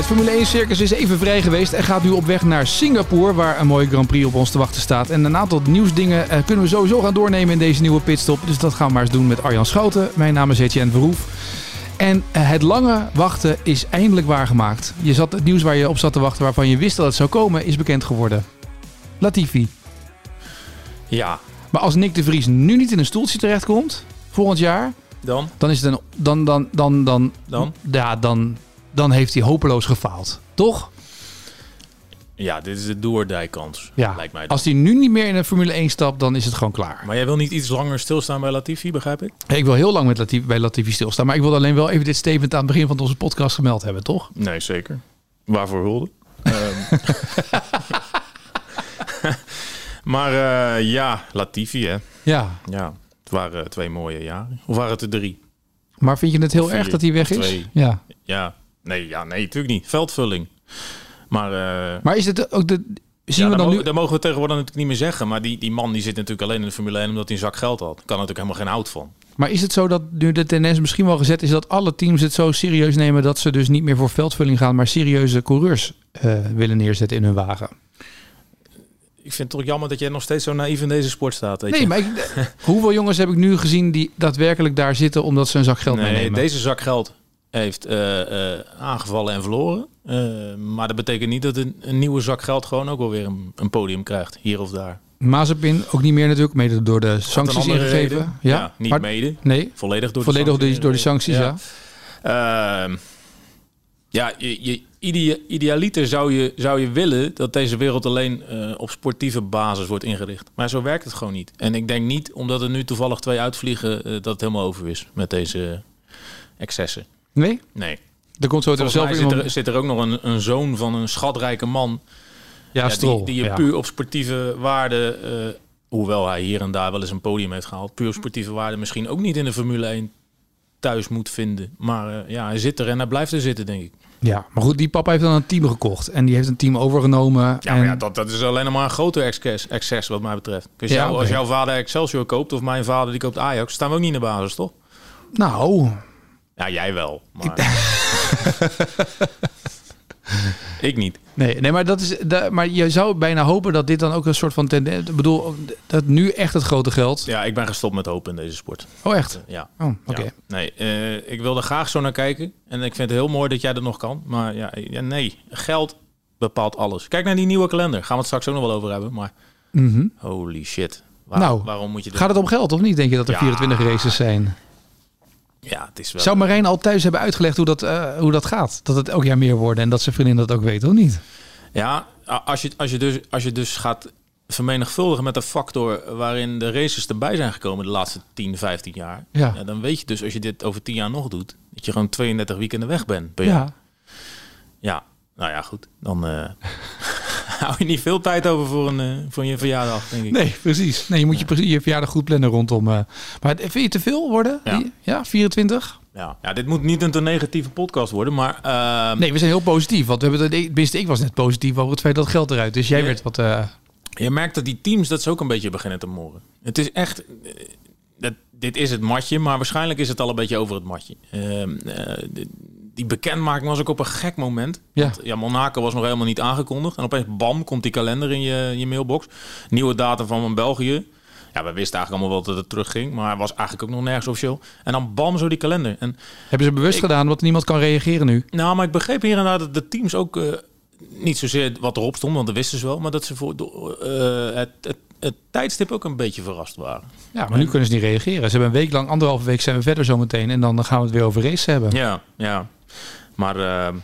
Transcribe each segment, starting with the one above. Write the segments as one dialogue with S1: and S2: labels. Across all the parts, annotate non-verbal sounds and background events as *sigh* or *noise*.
S1: Het Formule 1 circus is even vrij geweest en gaat nu op weg naar Singapore, waar een mooie Grand Prix op ons te wachten staat. En een aantal nieuwsdingen uh, kunnen we sowieso gaan doornemen in deze nieuwe pitstop. Dus dat gaan we maar eens doen met Arjan Schouten. Mijn naam is Etienne Verhoef. En uh, het lange wachten is eindelijk waargemaakt. Je zat, het nieuws waar je op zat te wachten, waarvan je wist dat het zou komen, is bekend geworden. Latifi.
S2: Ja.
S1: Maar als Nick de Vries nu niet in een stoeltje terechtkomt, volgend jaar...
S2: Dan?
S1: Dan is het een... Dan, dan, dan, dan,
S2: dan?
S1: Ja, dan, dan heeft hij hopeloos gefaald. Toch?
S2: Ja, dit is de doordijkans,
S1: ja.
S2: lijkt mij. Dan.
S1: Als hij nu niet meer in de Formule 1 stapt, dan is het gewoon klaar.
S2: Maar jij wil niet iets langer stilstaan bij Latifi, begrijp ik?
S1: Ik wil heel lang met Latifi, bij Latifi stilstaan. Maar ik wil alleen wel even dit statement aan het begin van onze podcast gemeld hebben, toch?
S2: Nee, zeker. Waarvoor hulde? um. *laughs* *laughs* maar uh, ja, Latifi, hè?
S1: Ja.
S2: Ja, het waren twee mooie jaren. Of waren het er drie?
S1: Maar vind je het heel
S2: Vier,
S1: erg dat hij weg is?
S2: Twee.
S1: Ja.
S2: Ja. Nee, ja, nee, natuurlijk niet. Veldvulling. Maar, uh,
S1: maar is het ook de... Zien
S2: ja,
S1: we dan
S2: mogen,
S1: nu...
S2: dat mogen we tegenwoordig natuurlijk niet meer zeggen. Maar die, die man die zit natuurlijk alleen in de Formule 1 omdat hij een zak geld had. Kan natuurlijk helemaal geen hout van.
S1: Maar is het zo dat nu de tendens misschien wel gezet is dat alle teams het zo serieus nemen dat ze dus niet meer voor veldvulling gaan, maar serieuze coureurs uh, willen neerzetten in hun wagen?
S2: Ik vind het toch jammer dat jij nog steeds zo naïef in deze sport staat. Weet
S1: nee,
S2: je?
S1: maar ik, *laughs* hoeveel jongens heb ik nu gezien die daadwerkelijk daar zitten omdat ze een zak geld
S2: nee,
S1: meenemen?
S2: Deze zak geld heeft uh, uh, aangevallen en verloren. Uh, maar dat betekent niet dat een, een, nieuwe zak geld gewoon ook wel weer een, een podium krijgt, hier of daar.
S1: Mazepin ook niet meer natuurlijk, mede door de sancties ingegeven.
S2: Ja, ja, niet maar, mede.
S1: Nee,
S2: volledig door
S1: volledig
S2: de sancties.
S1: door de sancties, ja.
S2: Ja, uh, ja je, je idea, idealiter zou je, zou je willen dat deze wereld alleen uh, op sportieve basis wordt ingericht. Maar zo werkt het gewoon niet. En ik denk niet, omdat er nu toevallig twee uitvliegen, uh, dat het helemaal over is met deze excessen.
S1: Nee?
S2: Nee.
S1: Er komt zo zelf iemand...
S2: zit, er, zit er ook nog een, een zoon van een schatrijke man.
S1: Ja, ja Strol.
S2: Die, die je
S1: ja.
S2: puur op sportieve waarde, uh, hoewel hij hier en daar wel eens een podium heeft gehaald, puur op sportieve waarde misschien ook niet in de Formule 1 thuis moet vinden. Maar uh, ja, hij zit er en hij blijft er zitten, denk ik.
S1: Ja, maar goed, die papa heeft dan een team gekocht. En die heeft een team overgenomen.
S2: Ja,
S1: en...
S2: maar ja dat, dat is alleen maar een groter excess, excess wat mij betreft. Dus
S1: Ja,
S2: jou, als jouw vader Excelsior koopt of mijn vader die koopt Ajax, staan we ook niet in de basis, toch?
S1: Nou,
S2: Ja, jij wel. Maar... *laughs* *laughs* ik niet.
S1: nee, nee maar, dat is, da- maar je zou bijna hopen dat dit dan ook een soort van tendens... Ik bedoel, dat nu echt het grote geld...
S2: Ja, ik ben gestopt met hopen in deze sport.
S1: Oh, echt?
S2: Ja.
S1: Oh, oké.
S2: Ja. Nee, eh, ik wil er graag zo naar kijken. En ik vind het heel mooi dat jij er nog kan. Maar ja, ja, nee, geld bepaalt alles. Kijk naar die nieuwe kalender. Gaan we het straks ook nog wel over hebben. Maar
S1: Mhm.
S2: holy shit. Waar-
S1: Nou,
S2: waarom moet je dit...
S1: Gaat het om geld of niet, denk je, dat er
S2: Ja.
S1: 24 races zijn?
S2: Ja, het is wel...
S1: Zou Marijn al thuis hebben uitgelegd hoe dat, eh, hoe dat gaat? Dat het elk jaar meer worden en dat zijn vriendin dat ook weet, of niet?
S2: Ja, als je, als, je dus, als je dus gaat vermenigvuldigen met de factor waarin de races erbij zijn gekomen de laatste 10, 15 jaar.
S1: Ja.
S2: dan weet je dus als je dit over 10 jaar nog doet, dat je gewoon 32 weekenden weg bent. per jaar.
S1: Ja.
S2: Ja, nou ja, goed. Dan eh, *laughs* *laughs* hou je niet veel tijd over voor, een, eh, voor je verjaardag, denk ik.
S1: Nee, precies. Nee, je moet je, precies je verjaardag goed plannen rondom. eh. Maar vind je te veel worden?
S2: Ja.
S1: Die- ja 24?
S2: Ja. ja, dit moet niet een te negatieve podcast worden, maar... eh,
S1: Nee, we zijn heel positief. Want we hebben het, tenminste, ik was net positief over het feit dat geld eruit is. Jij
S2: Ja.
S1: werd wat... eh,
S2: Je merkt dat die teams dat ze ook een beetje beginnen te moren. Het is echt... Dat, dit is het matje, maar waarschijnlijk is het al een beetje over het matje. Ehm, eh, die- bekendmaking was ook op een gek moment.
S1: Ja.
S2: Want, ja, Monaco was nog helemaal niet aangekondigd. En opeens, bam, komt die kalender in je, je mailbox. Nieuwe datum van België. Ja, we wisten eigenlijk allemaal wel dat het terugging. Maar hij was eigenlijk ook nog nergens officieel. En dan bam, zo die kalender. En
S1: hebben ze bewust
S2: Ik-
S1: gedaan, want niemand kan reageren nu.
S2: nou, maar ik begreep hier en daar dat de teams ook eh, niet zozeer wat erop stond, want dat wisten ze wel, maar dat ze voor eh, het, het, het tijdstip ook een beetje verrast waren.
S1: Ja, maar nu kunnen ze niet reageren. Ze hebben een week lang, anderhalve week zijn we verder zometeen. En dan gaan we het weer over race hebben.
S2: Ja, ja. Maar eh,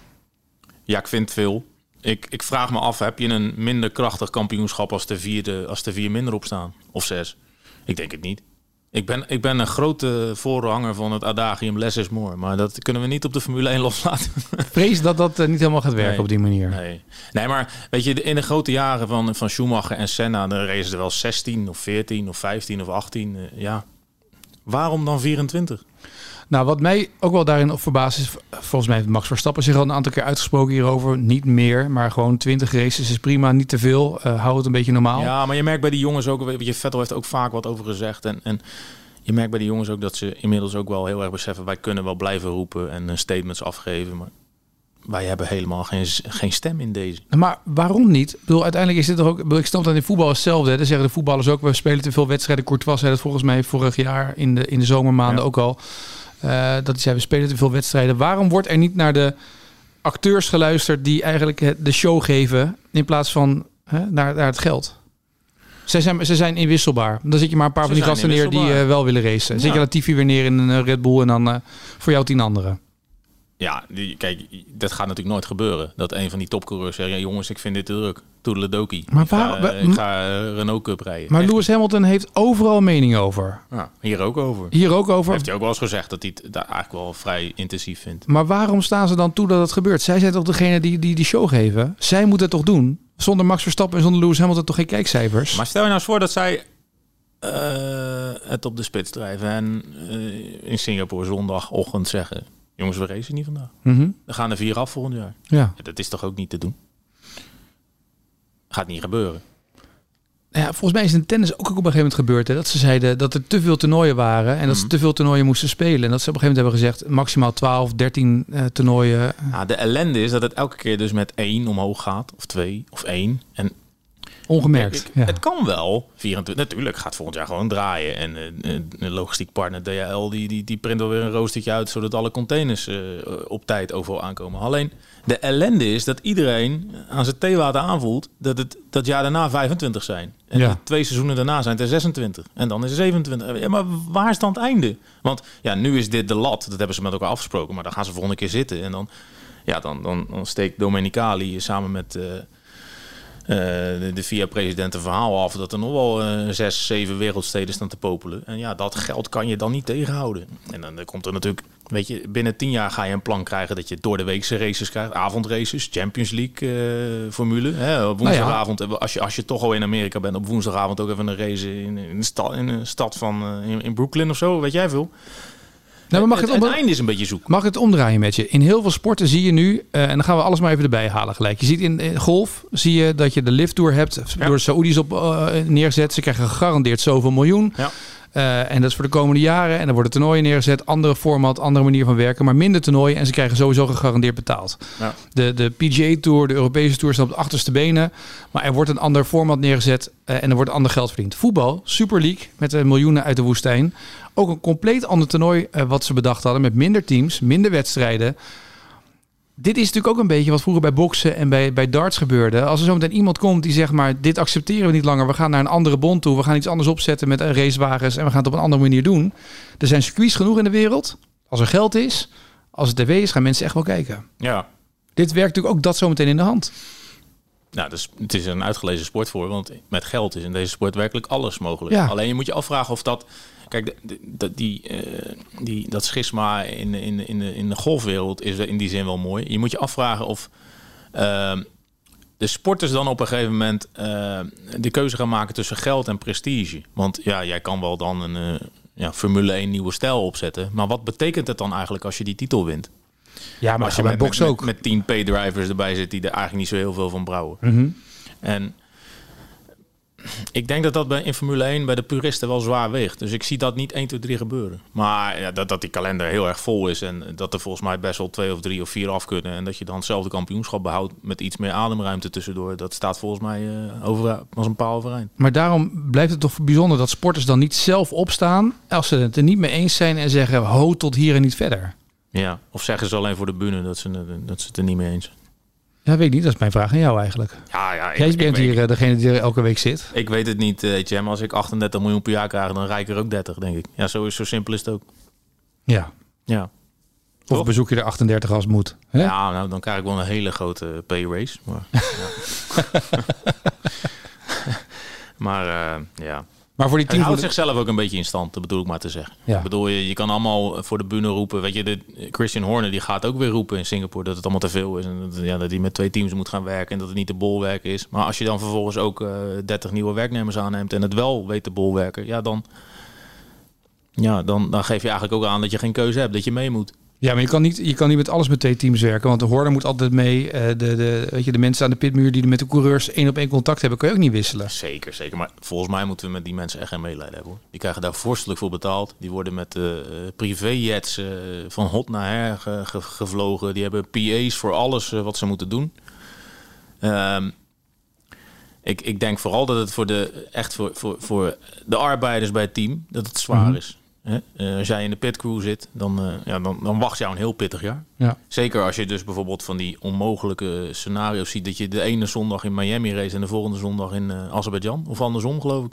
S2: ja, ik vind veel. Ik, ik vraag me af, heb je een minder krachtig kampioenschap als de, vierde, als de vier minder op staan? Of zes? Ik denk het niet. Ik ben, ik ben een grote voorhanger van het adagium less is more. Maar dat kunnen we niet op de Formule 1 *laughs* loslaten.
S1: Vrees dat dat eh, niet helemaal gaat werken
S2: Nee.
S1: op die manier.
S2: Nee. nee, maar weet je, in de grote jaren van, van Schumacher en Senna, dan racen er wel 16 of 14 of 15 of 18. eh, ja. Waarom dan 24?
S1: Nou, wat mij ook wel daarin op verbaast is, volgens mij heeft Max Verstappen zich al een aantal keer uitgesproken hierover. Niet meer, maar gewoon 20 races is prima, niet te veel. Eh hou het een beetje normaal.
S2: Ja, maar je merkt bij die jongens ook, je, Vettel heeft ook vaak wat over gezegd. En, en je merkt bij die jongens ook dat ze inmiddels ook wel heel erg beseffen... wij kunnen wel blijven roepen en eh, statements afgeven... maar wij hebben helemaal geen, geen stem in deze.
S1: Maar waarom niet? Ik bedoel, uiteindelijk is dit toch ook... ik snap dat in voetbal hetzelfde. Dan zeggen de voetballers ook... we spelen te veel wedstrijden. Courtois zei dat volgens mij vorig jaar in de, in de zomermaanden
S2: Ja.
S1: ook al. Eh, dat hij zei, we spelen te veel wedstrijden. Waarom wordt er niet naar de acteurs geluisterd... die eigenlijk het- de show geven... in plaats van hè, naar, naar het geld? Zij zijn, ze zijn inwisselbaar. Dan zit je maar een paar
S2: Ze
S1: van die gasten neer die eh, wel willen racen. Zit
S2: Ja.
S1: je Latifi weer neer in een eh, Red Bull... en dan eh, voor jou tien anderen.
S2: Ja, die, kijk, dat gaat natuurlijk nooit gebeuren. Dat een van die topcoureurs zegt... Ja, jongens, ik vind dit te druk. Toedeledoki.
S1: Maar
S2: ik ga, eh,
S1: wa-
S2: ik ga eh, Renault Cup rijden.
S1: Maar
S2: Echt.
S1: Lewis Hamilton heeft overal mening over.
S2: Ja, hier ook over.
S1: Hier ook over.
S2: Heeft hij ook wel eens gezegd dat hij het daar eigenlijk wel vrij intensief vindt.
S1: Maar waarom staan ze dan toe dat het gebeurt? Zij zijn toch degene die die, die show geven? Zij moeten het toch doen? Zonder Max Verstappen en zonder Lewis Hamilton toch geen kijkcijfers?
S2: Maar stel je nou eens voor dat zij eh, het op de spits drijven en in Singapore zondagochtend zeggen: Jongens, we racen niet vandaag.
S1: Mhm.
S2: We gaan er vier af volgend jaar.
S1: Ja.
S2: Ja, dat is toch ook niet te doen? Gaat niet gebeuren.
S1: ja, volgens mij is in tennis ook op een gegeven moment gebeurd. Hè, dat ze zeiden dat er te veel toernooien waren. En dat ze
S2: Mhm.
S1: te veel toernooien moesten spelen. En dat ze op een gegeven moment hebben gezegd maximaal 12, 13 eh, toernooien.
S2: Ja, de ellende is dat het elke keer dus met één omhoog gaat, of twee, of één. En
S1: Ongemerkt.
S2: Ik-
S1: Ja.
S2: Het kan wel. 24, natuurlijk gaat volgend jaar gewoon draaien. En eh, een logistiek partner DHL die, die, die print alweer een roostertje uit... zodat alle containers eh, op tijd overal aankomen. Alleen de ellende is dat iedereen aan zijn theewater aanvoelt... dat het dat jaar daarna 25 zijn. En
S1: Ja.
S2: de twee seizoenen daarna zijn het er 26. En dan is het 27. Ja, maar waar is dan het einde? Want ja, nu is dit de lat. Dat hebben ze met elkaar afgesproken. Maar dan gaan ze volgende keer zitten. En dan, ja, dan, dan, dan steekt Domenicali samen met... de, de VIA-president een verhaal af dat er nog wel eh, zes, zeven wereldsteden staan te popelen. En ja, dat geld kan je dan niet tegenhouden. En dan, komt er natuurlijk, weet je, binnen tien jaar ga je een plan krijgen dat je door de weekse races krijgt, avondraces, Champions League eh, formule. Hè, op woensdagavond, eh, als, je, als je toch al in Amerika bent, op woensdagavond ook even een race in, in, de, stad, in een stad van eh, in, in Brooklyn of zo, weet jij veel.
S1: Nou, maar mag,
S2: het,
S1: het
S2: het
S1: om-
S2: einde is een beetje zoek.
S1: mag ik het omdraaien met je? In heel veel sporten zie je nu, eh, en dan gaan we alles maar even erbij halen gelijk. Je ziet in, in golf, zie je dat je de lift tour hebt,
S2: Ja.
S1: door de Saoedi's op eh, neergezet. Ze krijgen gegarandeerd zoveel miljoen.
S2: Ja.
S1: Eh, en dat is voor de komende jaren. En dan worden toernooien neergezet, andere format, andere manier van werken, maar minder toernooien. En ze krijgen sowieso gegarandeerd betaald.
S2: Ja.
S1: De, de PGA Tour, de Europese Tour staan op de achterste benen. Maar er wordt een ander format neergezet eh, en er wordt ander geld verdiend. Voetbal, Super League, met de miljoenen uit de woestijn. Ook een compleet ander toernooi eh, wat ze bedacht hadden. Met minder teams, minder wedstrijden. Dit is natuurlijk ook een beetje wat vroeger bij boksen en bij, bij darts gebeurde. Als er zometeen iemand komt die zegt maar, dit accepteren we niet langer. We gaan naar een andere bond toe. We gaan iets anders opzetten met eh, racewagens en we gaan het op een andere manier doen. Er zijn circuits genoeg in de wereld. Als er geld is, als het tv is, gaan mensen echt wel kijken.
S2: Ja,
S1: Dit werkt natuurlijk ook dat zometeen in de hand.
S2: Nou, dus het is een uitgelezen sport voor, want met geld is in deze sport werkelijk alles mogelijk.
S1: Ja.
S2: Alleen je moet je afvragen of dat. Kijk, de, die, eh, die, dat schisma in, de- in, in, de, in de golfwereld is in die zin wel mooi. Je moet je afvragen of ehm, de sporters dan op een gegeven moment eh, de keuze gaan maken tussen geld en prestige. Want ja, jij kan wel dan een eh, ja, Formule 1 nieuwe stijl opzetten. Maar wat betekent het dan eigenlijk als je die titel wint?
S1: Ja, maar
S2: als je
S1: bij
S2: met, met,
S1: ook.
S2: met, met 10 P-drivers erbij zit die er eigenlijk niet zo heel veel van brouwen.
S1: Mhm.
S2: En ik denk dat dat bij, in Formule 1 bij de puristen wel zwaar weegt. Dus ik zie dat niet 1, 2, 3 gebeuren. Maar ja, dat, dat die kalender heel erg vol is en dat er volgens mij best wel twee of drie of vier af kunnen. En dat je dan hetzelfde kampioenschap behoudt met iets meer ademruimte tussendoor. Dat staat volgens mij eh, over, als een paal overeind.
S1: Maar daarom blijft het toch bijzonder dat sporters dan niet zelf opstaan als ze het er niet mee eens zijn en zeggen ho tot hier en niet verder.
S2: Ja, of zeggen ze alleen voor de bühne dat ze, dat ze het er niet mee eens zijn.
S1: Ja, weet ik niet. Dat is mijn vraag aan jou eigenlijk.
S2: Ja, ja, ik,
S1: Jij bent
S2: weet-
S1: hier eh, degene die er elke week zit.
S2: Ik weet het niet, eh, Jam. Als ik 38 miljoen per jaar krijg, dan rijk ik er ook 30, denk ik. Ja, zo, is, zo simpel is het ook.
S1: Ja.
S2: Ja.
S1: Of
S2: Toch?
S1: bezoek je er 38 als moet. Hè?
S2: Ja, nou, dan krijg ik wel een hele grote pay race. Maar, *laughs* ja. *laughs* maar eh, ja.
S1: Maar voor die tien
S2: houdt zichzelf ook een beetje in stand, dat bedoel ik maar te zeggen.
S1: Ja.
S2: Ik bedoel, je, je kan allemaal voor de bühne roepen. Weet je, de, Christian Horner die gaat ook weer roepen in Singapore dat het allemaal te veel is. En dat, ja, dat hij met twee teams moet gaan werken en dat het niet de bolwerk is. Maar als je dan vervolgens ook eh 30 nieuwe werknemers aanneemt en het wel weet te bolwerken, ja, dan, ja, dan, dan geef je eigenlijk ook aan dat je geen keuze hebt, dat je mee moet.
S1: Ja, maar je kan, niet, je kan niet met alles met twee teams werken. Want de hoorder moet altijd mee. eh, de, de, weet je, de mensen aan de pitmuur die met de coureurs één op één contact hebben, kan je ook niet wisselen.
S2: Zeker, zeker. Maar volgens mij moeten we met die mensen echt geen medelijden hebben. Hoor. Die krijgen daar vorstelijk voor betaald. Die worden met eh eh, privéjets van hot naar her ge- ge- gevlogen. Die hebben PA's voor alles wat ze moeten doen. Ehm, ik, ik denk vooral dat het voor de, echt voor, voor, voor de arbeiders bij het team, dat het zwaar
S1: Mhm.
S2: is. Hè? Eh, als jij in de pitcrew zit, dan, eh, ja, dan, dan wacht jou een heel pittig jaar.
S1: Ja.
S2: Zeker als je dus bijvoorbeeld van die onmogelijke scenario's ziet... dat je de ene zondag in Miami race en de volgende zondag in eh Azerbeidzjan. Of andersom, geloof ik.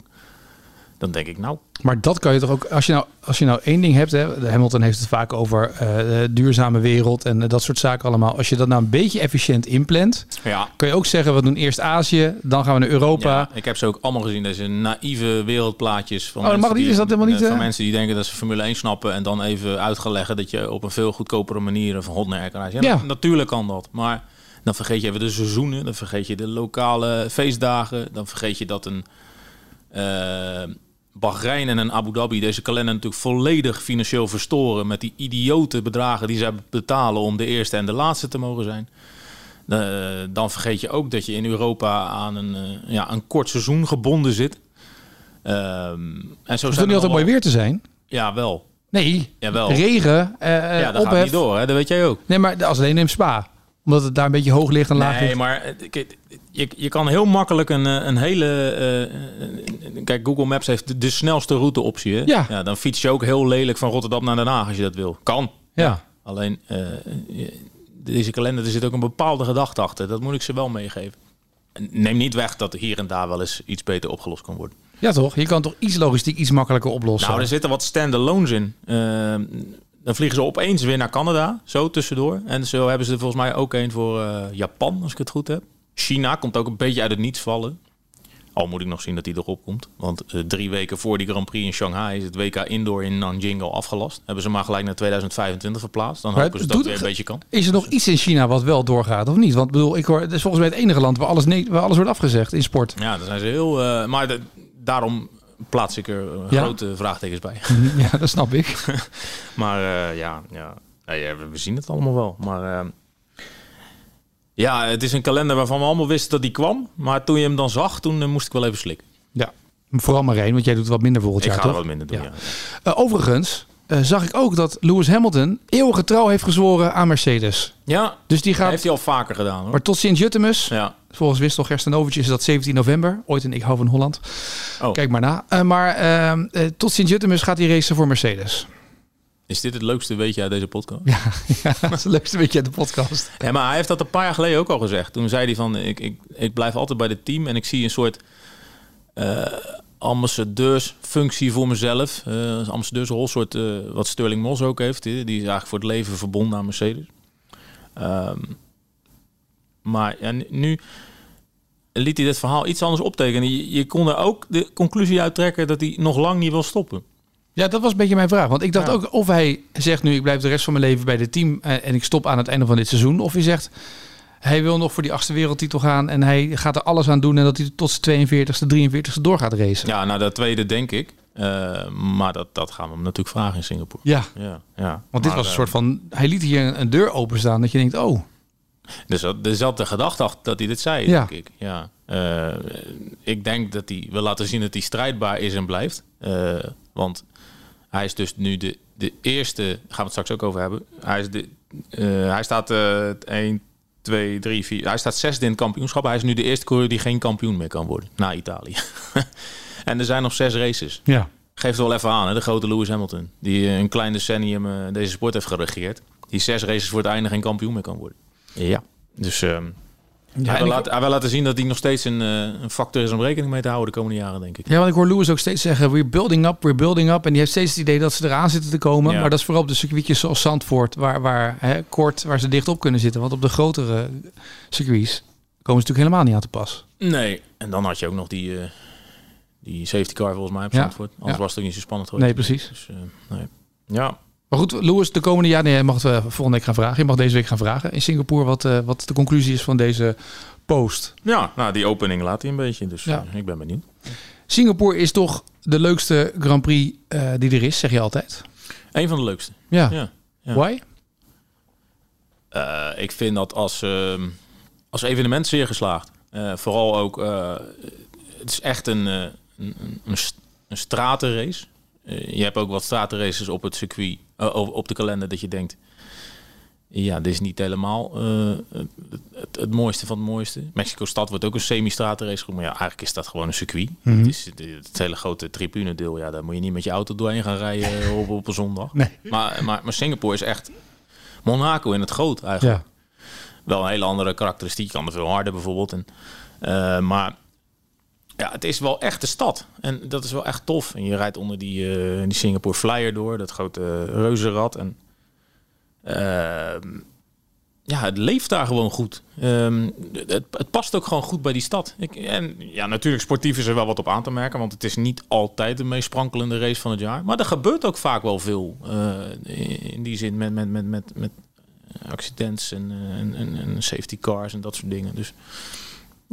S2: Dan denk ik, nou,
S1: Maar dat kan je toch ook, als je nou, als je nou één ding hebt, hè, Hamilton heeft het vaak over eh, de duurzame wereld en eh, dat soort zaken allemaal. Als je dat nou een beetje efficiënt inplant,
S2: ja.
S1: kan je ook zeggen, we doen eerst Azië, dan gaan we naar Europa.
S2: ja. Ik heb ze ook allemaal gezien, deze naïeve wereldplaatjes. Van
S1: Oh, dat mag
S2: mensen
S1: niet?
S2: die-
S1: Is dat helemaal niet,
S2: eh, Van mensen die denken dat ze Formule 1 snappen... en dan even uitgelegd dat je op een veel goedkopere manier van hot naar. Ja,
S1: Ja.
S2: na- natuurlijk kan dat, maar... Dan vergeet je even de seizoenen, dan vergeet je de lokale feestdagen, dan vergeet je dat een Bahrein en Abu Dhabi deze kalender natuurlijk volledig financieel verstoren met die idiote bedragen die zij betalen om de eerste en de laatste te mogen zijn. Eh, dan vergeet je ook dat je in Europa aan een, eh, ja, een kort seizoen gebonden zit. Ehm, en zo
S1: Het niet altijd mooi weer te zijn.
S2: Ja, wel.
S1: Nee,
S2: Jawel.
S1: regen, eh
S2: Ja, dat gaat niet door, hè? dat weet jij ook.
S1: Nee, maar als alleen in Spa. Omdat het daar een beetje hoog ligt en laag
S2: Nee,
S1: ligt.
S2: maar eh, je, je kan heel makkelijk een, eh, een hele... eh, kijk, Google Maps heeft de, de snelste routeoptie. Hè?
S1: Ja.
S2: Dan fiets je ook heel lelijk van Rotterdam naar Den Haag als je dat wil. Kan.
S1: Ja.
S2: Alleen, deze kalender, er zit ook een bepaalde gedachte achter. Dat moet ik ze wel meegeven. Neem niet weg dat er hier en daar wel eens iets beter opgelost kan worden.
S1: Ja, toch? Je kan toch iets logistiek iets makkelijker oplossen.
S2: Nou, er zitten wat standalones in. Eh, dan vliegen ze opeens weer naar Canada, zo tussendoor. En zo hebben ze er volgens mij ook een voor eh, Japan, als ik het goed heb. China komt ook een beetje uit het niets vallen. Al moet ik nog zien dat hij erop komt. Want eh, drie weken voor die Grand Prix in Shanghai is het WK Indoor in Nanjing al afgelast. Hebben ze maar gelijk naar 2025 verplaatst. Dan
S1: Maar
S2: hopen ze dat het weer een beetje kan.
S1: Is er nog iets in China wat wel doorgaat of niet? Want bedoel, ik hoor, het is volgens mij het enige land waar alles, nee, waar alles wordt afgezegd in sport.
S2: Ja, daar zijn ze heel... eh, maar de- daarom plaats ik er eh,
S1: Ja.
S2: grote vraagtekens bij.
S1: ja, *laughs* dat snap ik. *laughs*
S2: Maar eh, ja, ja. We, zien het allemaal wel. Maar eh, ja, het is een kalender waarvan we allemaal wisten dat die kwam. Maar toen je hem dan zag, toen moest ik wel even slikken.
S1: Ja. Vooral Marijn, want jij doet wat minder volgend
S2: Ik
S1: jaar,
S2: ga er
S1: toch?
S2: wat minder doen,
S1: Ja.
S2: ja.
S1: Overigens zag ik ook dat Lewis Hamilton eeuwige trouw heeft gezworen aan Mercedes.
S2: Ja,
S1: Dus die gaat...
S2: heeft hij al vaker gedaan hoor.
S1: Maar tot Sint-Juttemus,
S2: Ja.
S1: Volgens Wistel Gerstenovic is dat 17 november. Ooit een Ik hou van Holland.
S2: Oh.
S1: Kijk maar na. Eh, maar eh, eh, tot Sint-Juttemus gaat hij racen voor Mercedes.
S2: Is dit het leukste weetje uit deze podcast?
S1: Ja, *laughs* ja, dat is het leukste beetje uit de podcast.
S2: Ja, maar hij heeft dat een paar jaar geleden ook al gezegd. Toen zei hij van, ik, ik, ik blijf altijd bij het team en ik zie een soort eh ambassadeursfunctie voor mezelf. Als ambassadeursrol, soort wat Sterling Moss ook heeft. hè. Die is eigenlijk voor het leven verbonden aan Mercedes. Ehm, maar ja, nu- liet hij dit verhaal iets anders optekenen. Je, je kon er ook de conclusie uit trekken dat hij nog lang niet wil stoppen.
S1: Ja, dat was een beetje mijn vraag. Want ik dacht
S2: Ja.
S1: ook of hij zegt nu ik blijf de rest van mijn leven bij dit team eh, en ik stop aan het einde van dit seizoen. Of hij zegt hij wil nog voor die achtste wereldtitel gaan en hij gaat er alles aan doen en dat hij tot zijn 42e, 43e door gaat racen.
S2: Ja, nou dat tweede denk ik. Eh, maar dat, dat gaan we hem natuurlijk vragen in Singapore.
S1: Ja,
S2: Ja, ja.
S1: want dit
S2: Maar,
S1: was een
S2: eh,
S1: soort van, hij liet hier een, een deur openstaan dat je denkt, oh,
S2: Dus dat- de gedachte achter dat hij dit zei,
S1: Ja.
S2: denk ik. Ja. Eh, ik denk dat hij wil laten zien dat hij strijdbaar is en blijft. Eh, want hij is dus nu de, de eerste, daar gaan we het straks ook over hebben. Hij, is de, eh, hij staat eh 1, 2, 3, 4. Hij staat zesde in het kampioenschap. Hij is nu de eerste coureur die geen kampioen meer kan worden. Na Italië. *laughs* en er zijn nog zes races.
S1: ja.
S2: Geeft wel even aan, hè, de grote Lewis Hamilton. Die een klein decennium deze sport heeft geregeerd. Die zes races voor het einde geen kampioen meer kan worden. Ja. Dus ehm, hij,
S1: en
S2: wil laten, hij wil laten zien dat hij nog steeds een, eh, een factor is om rekening mee te houden de komende jaren, denk ik.
S1: Ja, want ik hoor Lewis ook steeds zeggen, we're building up, we're building up. En die heeft steeds het idee dat ze eraan zitten te komen.
S2: Ja.
S1: Maar dat is vooral op de circuitjes zoals Zandvoort, waar, waar hè, kort, waar ze dicht op kunnen zitten. Want op de grotere circuits komen ze natuurlijk helemaal niet aan te pas.
S2: Nee. En dan had je ook nog die, eh, die safety car volgens mij op
S1: Ja.
S2: Zandvoort. Anders
S1: Ja.
S2: was het ook niet zo spannend geweest.
S1: Nee, precies.
S2: Dus, eh, nee. Ja,
S1: Maar goed, Lewis, de komende jaar, nee, je mag het eh, volgende week gaan vragen. Je mag deze week gaan vragen in Singapore wat, eh, wat de conclusie is van deze post.
S2: ja nou, die opening laat hij een beetje. Dus
S1: Ja.
S2: eh, ik ben benieuwd.
S1: Singapore is toch de leukste Grand Prix die er is, zeg je altijd.
S2: Een van de leukste.
S1: Ja.
S2: Ja. Ja.
S1: Why?
S2: Ik vind dat als, ehm, als evenement zeer geslaagd. Vooral ook, het is echt een, een, een, een stratenrace. Eh, je hebt ook wat stratenraces op het circuit, eh, op- de kalender, dat je denkt... Ja, dit is niet helemaal eh, het, het, mooiste van het mooiste. Mexico-stad wordt ook een semi-stratenrace genoemd. Maar ja, eigenlijk is dat gewoon een circuit.
S1: Mhm.
S2: Het is het, hele grote tribunedeel. Ja, daar moet je niet met je auto doorheen gaan rijden *laughs* op, op een zondag.
S1: Nee.
S2: Maar, maar, maar Singapore is echt Monaco in het groot eigenlijk.
S1: Ja.
S2: Wel een hele andere karakteristiek. Kan er veel harder bijvoorbeeld. En, maar ja, het is wel echt de stad. En dat is wel echt tof. En je rijdt onder die, eh, die Singapore Flyer door. Dat grote reuzenrad. En ehm, ja, het leeft daar gewoon goed. Ehm, het, past ook gewoon goed bij die stad. Ik, en ja, natuurlijk sportief is er wel wat op aan te merken. Want het is niet altijd de meest sprankelende race van het jaar. Maar er gebeurt ook vaak wel veel. eh, in die zin met, met, met, met, met accidents en, eh, en, en safety cars en dat soort dingen. Dus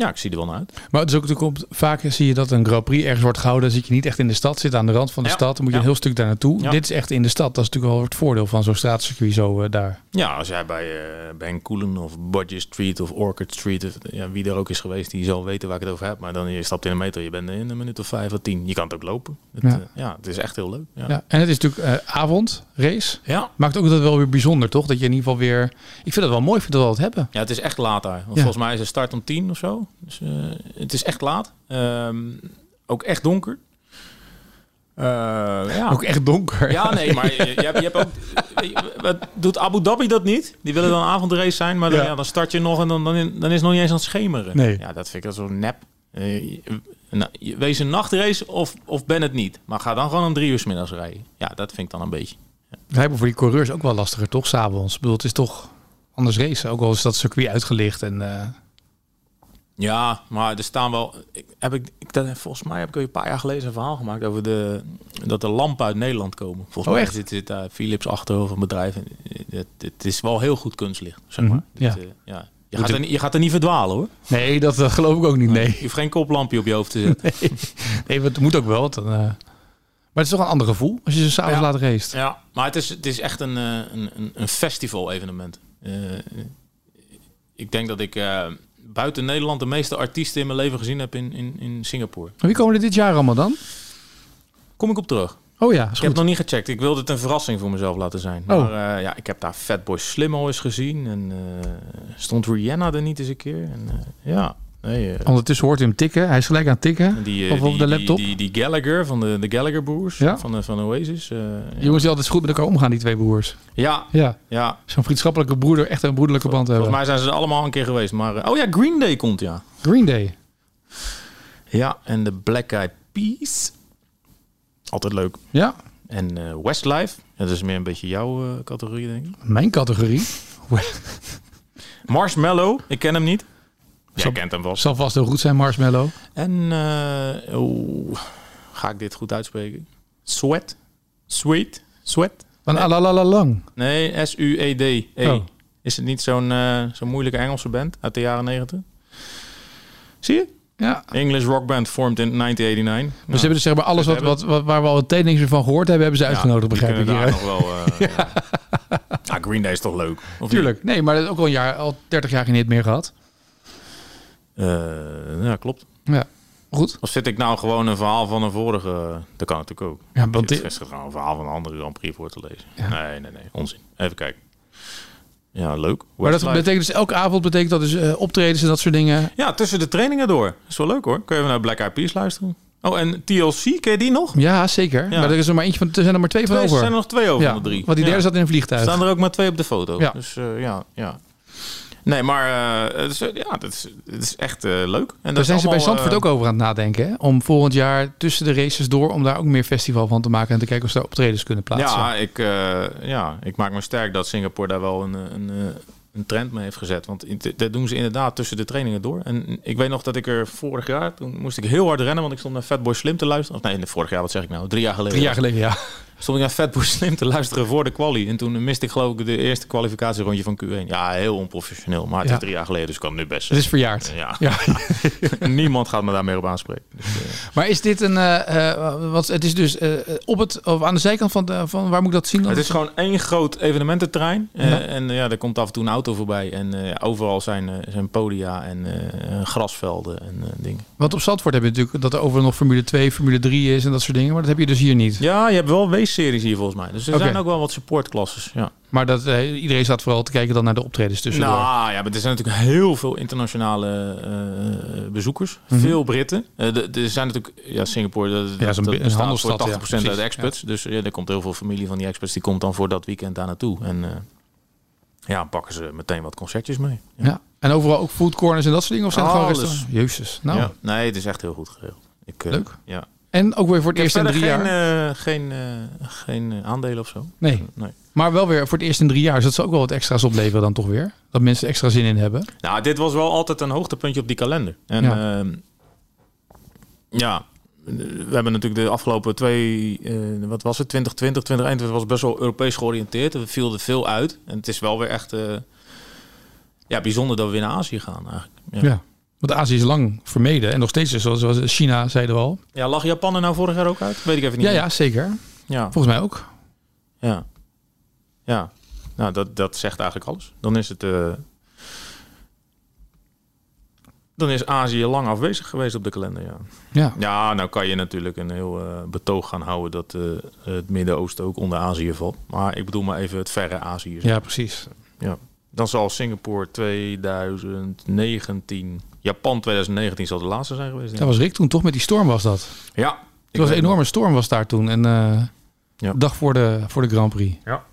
S2: ja, ik zie er wel naar uit.
S1: Maar het is ook natuurlijk vaak zie je dat een Grand Prix ergens wordt gehouden. Dan zit je niet echt in de stad, zit aan de rand van de
S2: Ja.
S1: stad. Dan moet je
S2: Ja.
S1: een heel stuk daar naartoe.
S2: Ja.
S1: Dit is echt in de stad. Dat is natuurlijk wel het voordeel van zo'n straatcircuit zo eh, daar.
S2: Ja, als jij bij, eh bij een Koelen of Bodje Street of Orchard Street, of, ja, wie er ook is geweest, die zal weten waar ik het over heb. Maar dan je stapt in een meter, je bent in een minuut of vijf of tien. Je kan het ook lopen. Het,
S1: Ja.
S2: ja, het is echt heel leuk. Ja.
S1: Ja. En het is natuurlijk eh avondrace.
S2: Ja.
S1: Maakt ook dat wel weer bijzonder, toch? Dat je in ieder geval weer... Ik vind dat wel mooi, ik vind dat wel wat hebben.
S2: Ja, het is echt laat daar. Want
S1: Ja.
S2: volgens mij is het start om tien of zo. Dus eh, het is echt laat. Ehm, ook echt donker. Eh, ja.
S1: Ook echt donker.
S2: Ja, nee, maar je, je hebt, je hebt ook... *laughs* je- doet Abu Dhabi dat niet? Die willen dan een avondrace zijn, maar dan,
S1: Ja.
S2: ja. dan start je nog en dan, dan, is het nog niet eens aan het schemeren.
S1: Nee.
S2: Ja, dat vind ik zo nep. Eh, nou, wees een nachtrace of, of ben het niet. Maar ga dan gewoon om drie uur 's middags rijden. Ja, dat vind ik dan een beetje.
S1: Rijden voor die coureurs ook wel lastiger, toch? S'avonds. Ik bedoel, het is toch anders racen. Ook al is dat circuit uitgelicht. En,
S2: Ja, maar er staan wel. Ik, heb ik, volgens mij heb ik al een paar jaar geleden een verhaal gemaakt over de, dat de lampen uit Nederland komen. Volgens
S1: Oh,
S2: mij
S1: echt?
S2: zit, zit daar Philips achter of een bedrijf. Het, het is wel heel goed kunstlicht, zeg maar.
S1: Mhm, ja.
S2: Eh, ja. Je, gaat er, niet- je gaat er niet verdwalen hoor.
S1: Nee, dat eh, geloof ik ook niet. Nee. *laughs*
S2: Je hoeft geen koplampje op je hoofd te zetten. *laughs*
S1: nee, maar het moet ook wel. Dan, eh, Maar het is toch een ander gevoel als je ze s'avonds
S2: Ja.
S1: laat racen.
S2: Ja, maar het is, het is echt een, eh, een, een, festival-evenement. Eh, ik denk dat ik eh, buiten Nederland de meeste artiesten in mijn leven gezien heb in, in, in Singapore.
S1: Wie komen er dit jaar allemaal dan?
S2: Kom ik op terug.
S1: Oh ja, is
S2: Ik heb
S1: goed.
S2: het nog niet gecheckt. Ik wilde het een verrassing voor mezelf laten zijn.
S1: Oh.
S2: Maar eh, ja, ik heb daar Fatboy Slim al eens gezien. En eh, stond Rihanna er niet eens een keer. En eh, ja, nee. eh,
S1: Ondertussen hoort hij hem tikken. Hij is gelijk aan het tikken.
S2: die, eh,
S1: of op de laptop.
S2: Die, die, Gallagher van de, de Gallagher broers.
S1: Ja.
S2: Van, de, van Oasis. eh, ja.
S1: Jongens die altijd goed met elkaar omgaan, die twee broers.
S2: ja,
S1: Ja,
S2: ja.
S1: zo'n vriendschappelijke broeder, echt een broederlijke band hebben.
S2: Volgens mij zijn ze allemaal een keer geweest. Maar, eh, oh ja, Green Day komt ja.
S1: Green Day.
S2: Ja, en de Black Eyed Peas. Altijd leuk.
S1: Ja,
S2: En eh, Westlife. Ja, dat is meer een beetje jouw eh, categorie, denk ik.
S1: mijn categorie. *laughs*
S2: Marshmallow. Ik ken hem niet. Jij
S1: Zal-
S2: kent hem wel.
S1: Zal vast heel goed zijn, Marshmallow.
S2: En eh, oh, ga ik dit goed uitspreken? Sweat? Sweet? Sweat?
S1: Van Alalala Lang.
S2: Nee, S-U-E-D. E.
S1: Oh.
S2: Is het niet zo'n eh, zo'n moeilijke Engelse band uit de jaren 90? Zie je?
S1: Ja.
S2: English rock band formed in 1989.
S1: Dus ze hebben dus zeg maar alles wat, wat, wat, waar we al het niks van gehoord hebben, hebben ze uitgenodigd, begrijp ik hier.
S2: nog wel. eh, *laughs* ja. Ah, Green Day is toch leuk? Of niet?
S1: Tuurlijk. Nee, maar dat is ook al een jaar, al 30 jaar geen hit meer gehad.
S2: Eh, ja, klopt.
S1: Ja, goed.
S2: Of zit ik nou gewoon een verhaal van een vorige... Dat kan natuurlijk ook.
S1: Ja, want dit,
S2: gewoon een verhaal van een andere Grand Prix voor te lezen.
S1: Ja.
S2: Nee, nee, nee. Onzin. Even kijken. Ja, leuk.
S1: maar dat betekent dus elke avond betekent dat dus eh, optredens en dat soort dingen.
S2: Ja, tussen de trainingen door. is wel leuk hoor. Kun je even naar Black Eyed Peas luisteren. Oh, en TLC, ken je die nog?
S1: Ja, zeker.
S2: Ja.
S1: Maar er is er maar eentje van, er zijn er maar twee van
S2: Twee, er
S1: over.
S2: zijn er nog twee over
S1: ja,
S2: van de drie.
S1: want die derde
S2: ja.
S1: zat in een vliegtuig.
S2: staan er ook maar twee op de foto.
S1: Ja.
S2: Dus eh, ja, ja. Nee, maar eh, het is, eh, ja, het is, het is echt eh, leuk. En
S1: Daar
S2: dat
S1: zijn ze bij Zandvoort ook over aan het nadenken. Hè? Om volgend jaar tussen de races door, om daar ook meer festival van te maken en te kijken of ze daar optredens kunnen plaatsen.
S2: Ja ik, ja, ik maak me sterk dat Singapore daar wel een, een, een trend mee heeft gezet. Want dat doen ze inderdaad tussen de trainingen door. En ik weet nog dat ik er vorig jaar, toen moest ik heel hard rennen, want ik stond naar Fatboy Slim te luisteren. Of nee, vorig jaar, wat zeg ik nou? Drie jaar geleden.
S1: Drie jaar geleden, ja. *laughs*
S2: stond ik naar Vetboer *laughs* Slim te luisteren voor de quali. En toen miste ik geloof ik de eerste kwalificatierondje van Q1. Ja, heel onprofessioneel. Maar het
S1: Ja.
S2: is drie jaar geleden, dus kan het nu best
S1: Het is verjaard.
S2: Ja.
S1: Ja. *laughs*
S2: Niemand gaat me daar meer op aanspreken. Dus, eh,
S1: Maar is dit een... eh, eh, wat, het is dus op het, of aan de zijkant van, de, van... Waar moet ik dat zien dan?
S2: het is gewoon één groot evenemententerrein.
S1: Ja.
S2: En ja, er komt af en toe een auto voorbij. En overal zijn, zijn podia en grasvelden en dingen.
S1: Want op Zandvoort heb je natuurlijk dat er overal nog Formule 2, Formule 3 is en dat soort dingen. Maar dat heb je dus hier niet.
S2: Ja, je hebt wel wees-series hier volgens mij. Dus er zijn ook wel wat supportklasses. Ja.
S1: Maar dat, eh, iedereen staat vooral te kijken dan naar de optredens tussendoor.
S2: Nou ja, maar er zijn natuurlijk heel veel internationale eh, bezoekers.
S1: Mhm.
S2: Veel Britten. De- er zijn natuurlijk, ja, Singapore, dat,
S1: Ja,
S2: dat
S1: een handelsstad,
S2: voor
S1: ja,
S2: 80% uit experts. Dus ja, er komt heel veel familie van die experts, die komt dan voor dat weekend daar naartoe. En ja, pakken ze meteen wat concertjes mee.
S1: ja. En overal ook food corners en dat soort dingen? Of zijn het gewoon restaurants? Jezus. Nou,
S2: Ja. Nee, het is echt heel goed geregeld. Ik,
S1: Leuk.
S2: Ja.
S1: En ook weer voor het eerst in drie
S2: geen,
S1: jaar.
S2: eh, geen, eh, geen eh, aandelen of zo.
S1: Nee,
S2: Nee.
S1: maar wel weer voor het eerst in drie jaar. Dus dat zal ook wel wat extra's opleveren dan toch weer. Dat mensen extra zin in hebben.
S2: Nou, dit was wel altijd een hoogtepuntje op die kalender. En
S1: Ja.
S2: ja, ja we hebben natuurlijk de afgelopen twee, eh, wat was het, 2020, 2021 was best wel Europees georiënteerd. Er viel er veel uit. En het is wel weer echt ja, bijzonder dat we weer naar Azië gaan eigenlijk. Ja.
S1: Ja.
S2: Ja.
S1: Want Azië is lang vermeden. En nog steeds, is, zoals, China zeiden we al.
S2: lag Japan er nou vorig jaar ook uit? Weet ik even niet
S1: Ja,
S2: meer.
S1: ja, zeker.
S2: Ja,
S1: Volgens mij ook.
S2: ja. ja. Nou, dat, dat zegt eigenlijk alles. Dan is het... eh, dan is Azië lang afwezig geweest op de kalender, ja.
S1: Ja.
S2: Ja, nou kan je natuurlijk een heel eh, betoog gaan houden dat eh, het Midden-Oosten ook onder Azië valt. Maar ik bedoel maar even het verre Azië.
S1: ja, precies.
S2: Dan zal Singapore 2019, Japan 2019 zal de laatste zijn geweest.
S1: Dat was Rick toen, toch? Met die storm was dat.
S2: Ja.
S1: Het was een enorme storm was daar toen. En eh
S2: Ja.
S1: dag voor de, voor de Grand Prix.
S2: Ja.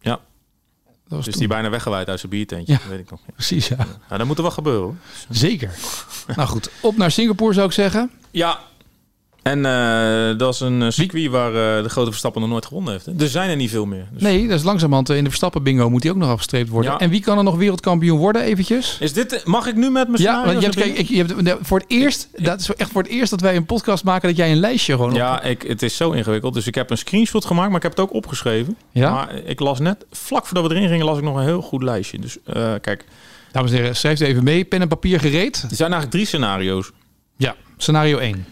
S2: Ja.
S1: Dat was
S2: Dus
S1: toen.
S2: die bijna weggewaaid uit zijn biertentje.
S1: Ja.
S2: Weet ik nog.
S1: Precies, ja.
S2: Nou, dat moet er wel gebeuren hoor.
S1: Zeker. nou goed, op naar Singapore zou ik zeggen.
S2: Ja. En eh, dat is een eh, circuit waar eh, de grote Verstappen nog nooit gewonnen heeft. hè. Er zijn er niet veel meer. Dus
S1: Nee, dat is langzamerhand in de Verstappen bingo moet die ook nog afgestreept worden.
S2: Ja.
S1: En wie kan er nog wereldkampioen worden eventjes?
S2: Is dit, mag ik nu met mijn
S1: Ja, want je hebt, kijk, ik, je hebt voor het eerst, dat is echt voor het eerst dat wij een podcast maken dat jij een lijstje gewoon op-
S2: Ja, ik, het is zo ingewikkeld. Dus ik heb een screenshot gemaakt, maar ik heb het ook opgeschreven.
S1: Ja?
S2: Maar ik las net, vlak voordat we erin gingen, las ik nog een heel goed lijstje. Dus kijk,
S1: Dames en heren, schrijf het even mee. Pen en papier gereed.
S2: er zijn eigenlijk drie scenario's.
S1: Ja, scenario 1.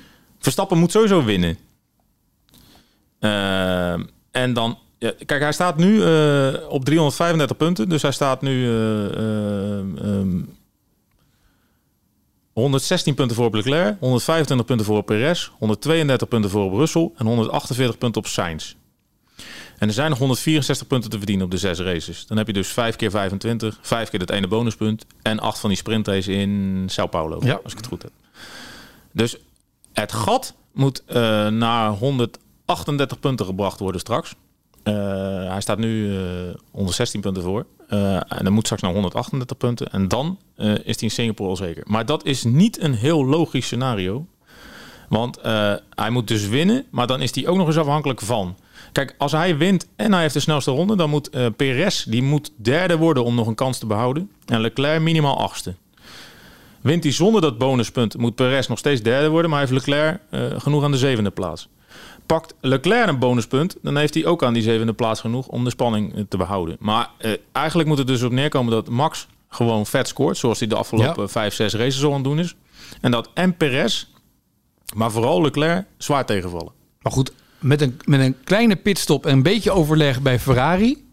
S2: Verstappen moet sowieso winnen. Eh, en dan, ja, kijk, hij staat nu eh, op 335 punten. Dus hij staat nu eh, eh, ehm, 116 punten voor Leclerc, 125 punten voor Perez, 132 punten voor op Russell en 148 punten op Sainz. En er zijn nog 164 punten te verdienen op de zes races. Dan heb je dus 5 keer 25, 5 keer het ene bonuspunt en 8 van die sprintraces in Sao Paulo,
S1: Ja.
S2: als ik het goed heb. Dus het gat moet eh, naar 138 punten gebracht worden straks. Eh, hij staat nu eh 116 punten voor. En dan moet straks naar 138 punten. En dan is hij in Singapore al zeker. Maar dat is niet een heel logisch scenario. Want hij moet dus winnen, maar dan is hij ook nog eens afhankelijk van. Kijk, als hij wint en hij heeft de snelste ronde, dan moet Perez die moet derde worden om nog een kans te behouden. En Leclerc minimaal achtste. Wint hij zonder dat bonuspunt, moet Perez nog steeds derde worden, maar heeft Leclerc eh, genoeg aan de zevende plaats. Pakt Leclerc een bonuspunt, dan heeft hij ook aan die zevende plaats genoeg om de spanning eh, te behouden. Maar eh, eigenlijk moet het dus op neerkomen dat Max gewoon vet scoort, zoals hij de afgelopen
S1: Ja.
S2: vijf, zes races al aan het doen is. En dat en Perez, maar vooral Leclerc, zwaar tegenvallen.
S1: Maar goed, met een, met een kleine pitstop en een beetje overleg bij Ferrari...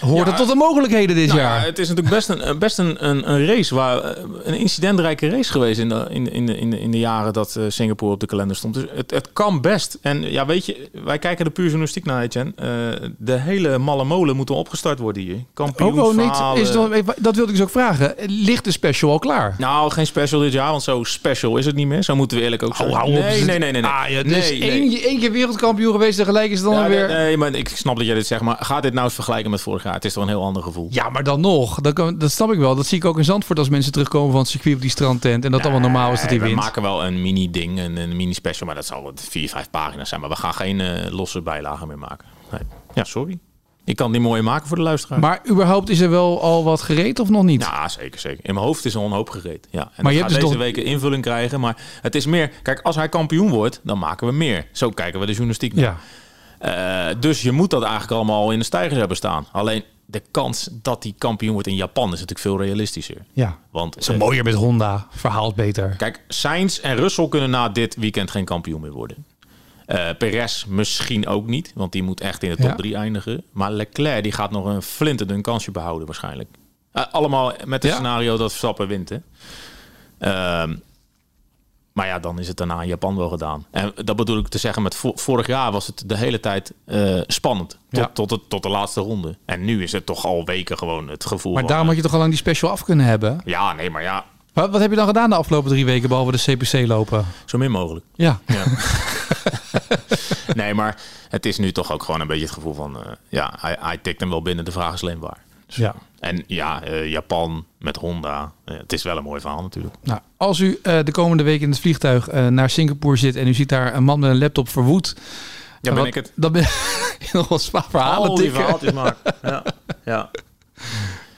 S1: hoort
S2: Ja,
S1: het tot de mogelijkheden dit
S2: Nou
S1: jaar.
S2: ja, het is natuurlijk best een, eh, best een, een, een race waar eh, een incidentrijke race geweest in de, in, in, de, in, de, in de jaren dat eh, Singapore op de kalender stond. Dus het, het kan best. En ja, weet je, wij kijken er puur journalistiek naar, Etienne. De hele malle molen moet opgestart worden hier.
S1: Ook
S2: Kampioensverhalen.
S1: wel niet. Is wel, dat wilde ik dus ook vragen. Ligt de special al klaar?
S2: Nou, geen special dit jaar, want zo special is het niet meer. Zo moeten we eerlijk ook zeggen.
S1: hou op.
S2: nee, nee, nee, nee, nee.
S1: Ah, ja,
S2: nee,
S1: is
S2: nee.
S1: één, één keer wereldkampioen geweest en gelijk is het dan
S2: Ja,
S1: weer...
S2: nee, maar ik snap dat jij dit zegt, maar ga dit nou eens vergelijken met vorig jaar. Het is toch een heel ander gevoel.
S1: Ja, maar dan nog. Dat, kan, dat snap ik wel. Dat zie ik ook in Zandvoort als mensen terugkomen van het circuit op die strandtent. En dat allemaal normaal is dat hij wint.
S2: We maken wel een mini-ding, een, een mini-special, maar dat zal wat vier, vijf pagina's zijn. Maar we gaan geen eh, losse bijlagen meer maken. Nee. Ja, sorry. Ik kan die mooi maken voor de luisteraar.
S1: Maar überhaupt is er wel al wat gereed of nog niet?
S2: ja, zeker, zeker. In mijn hoofd is al een hoop gereed. Ja. En
S1: Maar je
S2: gaat
S1: dus
S2: deze
S1: toch-
S2: week een invulling krijgen. Maar het is meer... Kijk, als hij kampioen wordt, dan maken we meer. Zo kijken we de journalistiek naar.
S1: Ja.
S2: Eh, dus je moet dat eigenlijk allemaal in de stijgers hebben staan. Alleen de kans dat die kampioen wordt in Japan is natuurlijk veel realistischer.
S1: Ja,
S2: Want
S1: het is mooier met Honda. Verhaalt beter.
S2: kijk, Sainz en Russell kunnen na dit weekend geen kampioen meer worden. Eh Perez misschien ook niet, want die moet echt in de top
S1: Ja.
S2: 3 eindigen. Maar Leclerc die gaat nog een flinterdun kansje behouden waarschijnlijk. Eh, allemaal met het
S1: Ja.
S2: scenario dat Verstappen wint. Hè? Ehm, maar ja, dan is het daarna in Japan wel gedaan. En dat bedoel ik te zeggen, met vo- vorig jaar was het de hele tijd eh, spannend. Tot,
S1: Ja.
S2: tot, het, tot de laatste ronde. En nu is het toch al weken gewoon het gevoel
S1: Maar
S2: van,
S1: daarom
S2: eh,
S1: had je toch al lang die special af kunnen hebben?
S2: Ja, nee, maar ja,
S1: Wat, wat heb je dan gedaan de afgelopen drie weken, behalve de CPC lopen?
S2: zo min mogelijk.
S1: Ja,
S2: Ja. *laughs* nee, maar het is nu toch ook gewoon een beetje het gevoel van... eh, ja, hij, hij tikt hem wel binnen, de vraag is alleen waar.
S1: ja.
S2: En ja, eh, Japan met Honda. eh, het is wel een mooi verhaal natuurlijk.
S1: Nou, als u eh, de komende week in het vliegtuig eh, naar Singapore zit en u ziet daar een man met een laptop verwoed,
S2: Ja, ben
S1: wat-
S2: ik het.
S1: Dan ben *laughs* je nog wel spa verhalen
S2: Al die verhaaltjes maken. Ja, ja.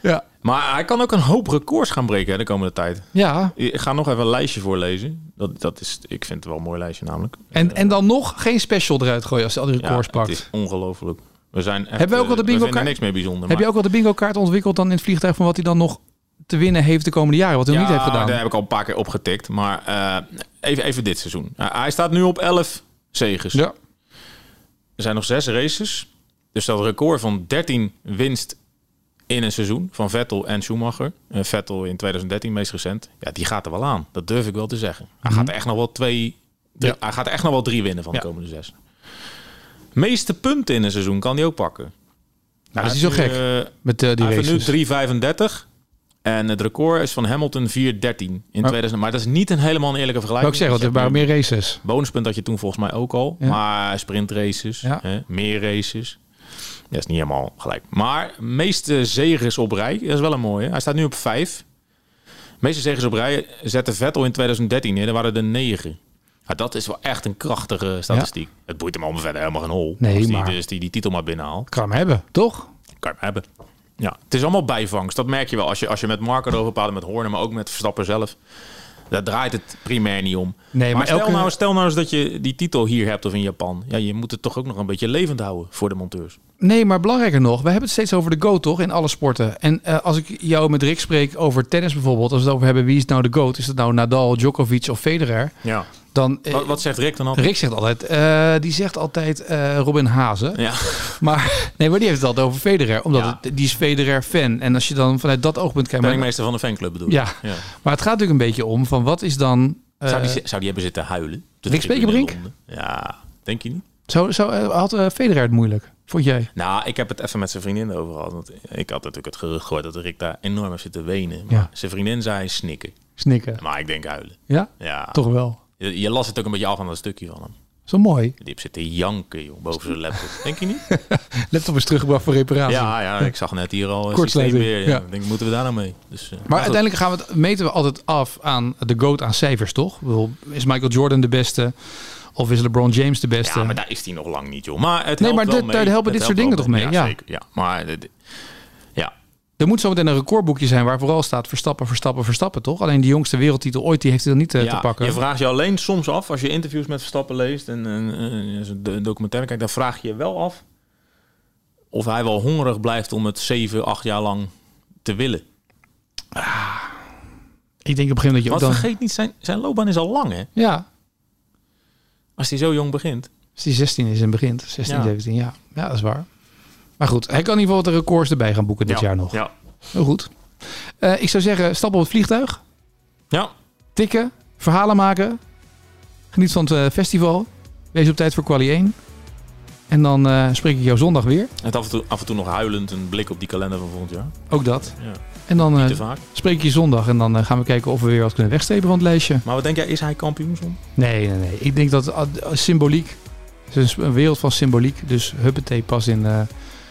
S1: Ja.
S2: Maar hij kan ook een hoop records gaan breken hè, de komende tijd.
S1: ja,
S2: Ik ga nog even een lijstje voorlezen. Dat, dat is, ik vind het wel een mooi lijstje namelijk.
S1: en, en dan nog geen special eruit gooien als hij al die
S2: Ja,
S1: records
S2: het
S1: pakt.
S2: is ongelooflijk. We zijn echt,
S1: Hebben we ook al de
S2: eh,
S1: bingo kaart?
S2: niks meer bijzonder.
S1: Heb je ook al de bingo kaart ontwikkeld dan in het vliegtuig van wat hij dan nog te winnen heeft de komende jaren? Wat hij nog niet heeft gedaan?
S2: daar heb ik al een paar keer opgetikt. Maar eh, even, even dit seizoen. Uh, hij staat nu op 11 zegens.
S1: Ja.
S2: Er zijn nog zes races. Dus dat record van 13 winst in een seizoen van Vettel en Schumacher. Eh, Vettel in 2013, meest recent. Ja, die gaat er wel aan. Dat durf ik wel te zeggen. Hij gaat er echt nog wel twee... drie-
S1: Ja.
S2: Hij gaat er echt nog wel drie winnen van
S1: Ja.
S2: de komende zes. Meeste punten in een seizoen kan hij ook pakken.
S1: Nou, dat is niet zo gek
S2: eh,
S1: met eh, die
S2: hij heeft
S1: races.
S2: nu 3,35. En het record is van Hamilton 4,13 in 2000. Maar dat is niet een helemaal een eerlijke vergelijking.
S1: ik zeggen, want er waren meer races.
S2: Bonuspunt had je toen volgens mij ook al.
S1: Ja.
S2: Maar sprintraces,
S1: Ja.
S2: hè, meer races. Dat is niet helemaal gelijk. Maar meeste zegens op rij, dat is wel een mooie. Hij staat nu op 5. Meeste zegens op rij zette Vettel in 2013 neer. Er waren er 9. Ja, dat is wel echt een krachtige statistiek. Het boeit hem allemaal verder helemaal geen hol.
S1: Nee,
S2: als die,
S1: maar-
S2: dus die die titel maar binnenhaalt.
S1: Kan hem hebben, toch?
S2: Kan hem hebben. Ja, het is allemaal bijvangst. Dat merk je wel als je, als je met Marco erover praat, met Horner, maar ook met Verstappen zelf. Daar draait het primair niet om.
S1: Nee,
S2: maar
S1: maar
S2: stel,
S1: elke-
S2: nou, stel nou eens dat je die titel hier hebt of in Japan. Ja, je moet het toch ook nog een beetje levend houden voor de monteurs.
S1: Nee, maar belangrijker nog, we hebben het steeds over de GOAT, toch? In alle sporten. En eh, als ik jou met Rick spreek over tennis bijvoorbeeld, als we het over hebben wie is nou de GOAT, is het nou Nadal, Djokovic of Federer?
S2: Ja.
S1: Dan, eh,
S2: Wat, wat zegt Rick dan altijd?
S1: Rick zegt altijd, eh, die zegt altijd eh, Robin Hazen.
S2: Ja. *laughs*
S1: Maar nee, maar die heeft het altijd over Federer, omdat
S2: Ja.
S1: het, die is Federer fan. En als je dan vanuit dat oogpunt kijkt, maar,
S2: Penningmeester van de fanclub bedoel
S1: ja,
S2: ja.
S1: maar het gaat natuurlijk een beetje om van wat is dan.
S2: Zou, die, zou die hebben zitten huilen?
S1: Rick Spekerbrink?
S2: Ja, denk je niet?
S1: zo, zo had Federer het moeilijk, vond jij?
S2: Nou, ik heb het even met zijn vriendin over gehad. Want ik had natuurlijk het gerucht gehoord dat Rick daar enorm heeft zitten wenen. Maar
S1: Ja.
S2: zijn vriendin zei snikken.
S1: Snikken.
S2: Maar ik denk huilen.
S1: Ja,
S2: Ja,
S1: toch wel.
S2: Je, je las het ook een beetje af aan dat stukje van hem.
S1: Zo mooi.
S2: Die heeft zitten janken, joh, boven zijn laptop. Denk je niet? *laughs*
S1: Laptop is teruggebracht voor reparatie.
S2: Ja, ja, ik zag net hier al een
S1: Kortsluiting,
S2: systeem weer. Ja.
S1: ja.
S2: Ik denk, moeten we daar nou mee? Dus, eh,
S1: Maar uiteindelijk gaan we het, meten we altijd af aan de GOAT aan cijfers, toch? Is Michael Jordan de beste? Of is LeBron James de beste?
S2: Ja, maar daar is hij nog lang niet, joh. Maar het
S1: Nee, maar
S2: wel
S1: dit-
S2: mee.
S1: daar helpen
S2: Het
S1: dit soort dingen toch mee? Ja.
S2: zeker. Ja, maar... eh, d- Ja,
S1: Er moet zometeen een recordboekje zijn waar vooral staat Verstappen, Verstappen, Verstappen, toch? Alleen die jongste wereldtitel ooit, die heeft hij dan niet eh,
S2: ja,
S1: te pakken.
S2: je vraagt je alleen soms af, als je interviews met Verstappen leest en, en, do- documentaire kijkt, dan vraag je je wel af of hij wel hongerig blijft om het 7, 8 jaar lang te willen.
S1: Ik denk op een gegeven moment dat je dan...
S2: vergeet niet, zijn, zijn loopbaan is al lang, hè?
S1: Ja,
S2: Als hij zo jong begint.
S1: als die 16 is en begint. 16,
S2: Ja.
S1: 17, ja. Ja, dat is waar. Maar goed, hij kan in ieder geval de records erbij gaan boeken dit
S2: ja.
S1: jaar nog.
S2: Ja.
S1: Heel goed. Eh, ik zou zeggen, stap op het vliegtuig.
S2: ja,
S1: Tikken, verhalen maken. Geniet van het eh, festival. Wees op tijd voor quali 1. En dan eh, spreek ik jou zondag weer.
S2: en af en, toe, af en toe nog huilend een blik op die kalender van volgend jaar.
S1: Ook dat.
S2: Ja.
S1: En dan spreek ik je zondag. En dan gaan we kijken of we weer wat kunnen wegstrepen van het lijstje.
S2: Maar wat denk jij, is hij kampioen? Som?
S1: Nee, nee, nee. Ik denk dat uh, symboliek. Het is een wereld van symboliek. Dus huppatee pas in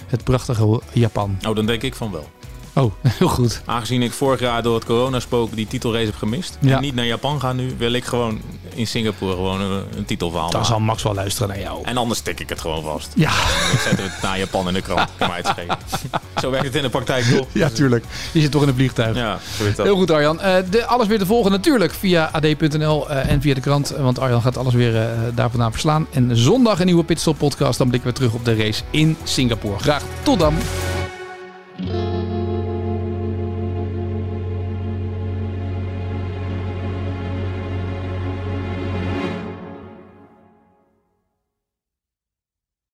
S1: het prachtige Japan.
S2: Oh, dan denk ik van wel.
S1: Oh, *laughs* heel goed.
S2: Aangezien ik vorig jaar door het coronaspook die titelrace heb gemist.
S1: Ja.
S2: En niet naar Japan ga nu, wil ik gewoon in Singapore gewoon een, een titelverhaal
S1: Dan zal Max wel luisteren naar jou.
S2: En anders tik ik het gewoon vast.
S1: Ja,
S2: Dan zetten we het naar Japan in de krant. *laughs* Kan mij. Zo werkt het in de praktijk toch?
S1: ja, tuurlijk. Je zit toch in een vliegtuig.
S2: Ja, dat.
S1: Heel goed Arjan. Eh, de, alles weer te volgen natuurlijk via ad.nl eh, en via de krant. Want Arjan gaat alles weer eh, daar vandaan verslaan. En zondag een nieuwe Pitstop podcast. Dan blikken we terug op de race in Singapore. Graag tot dan.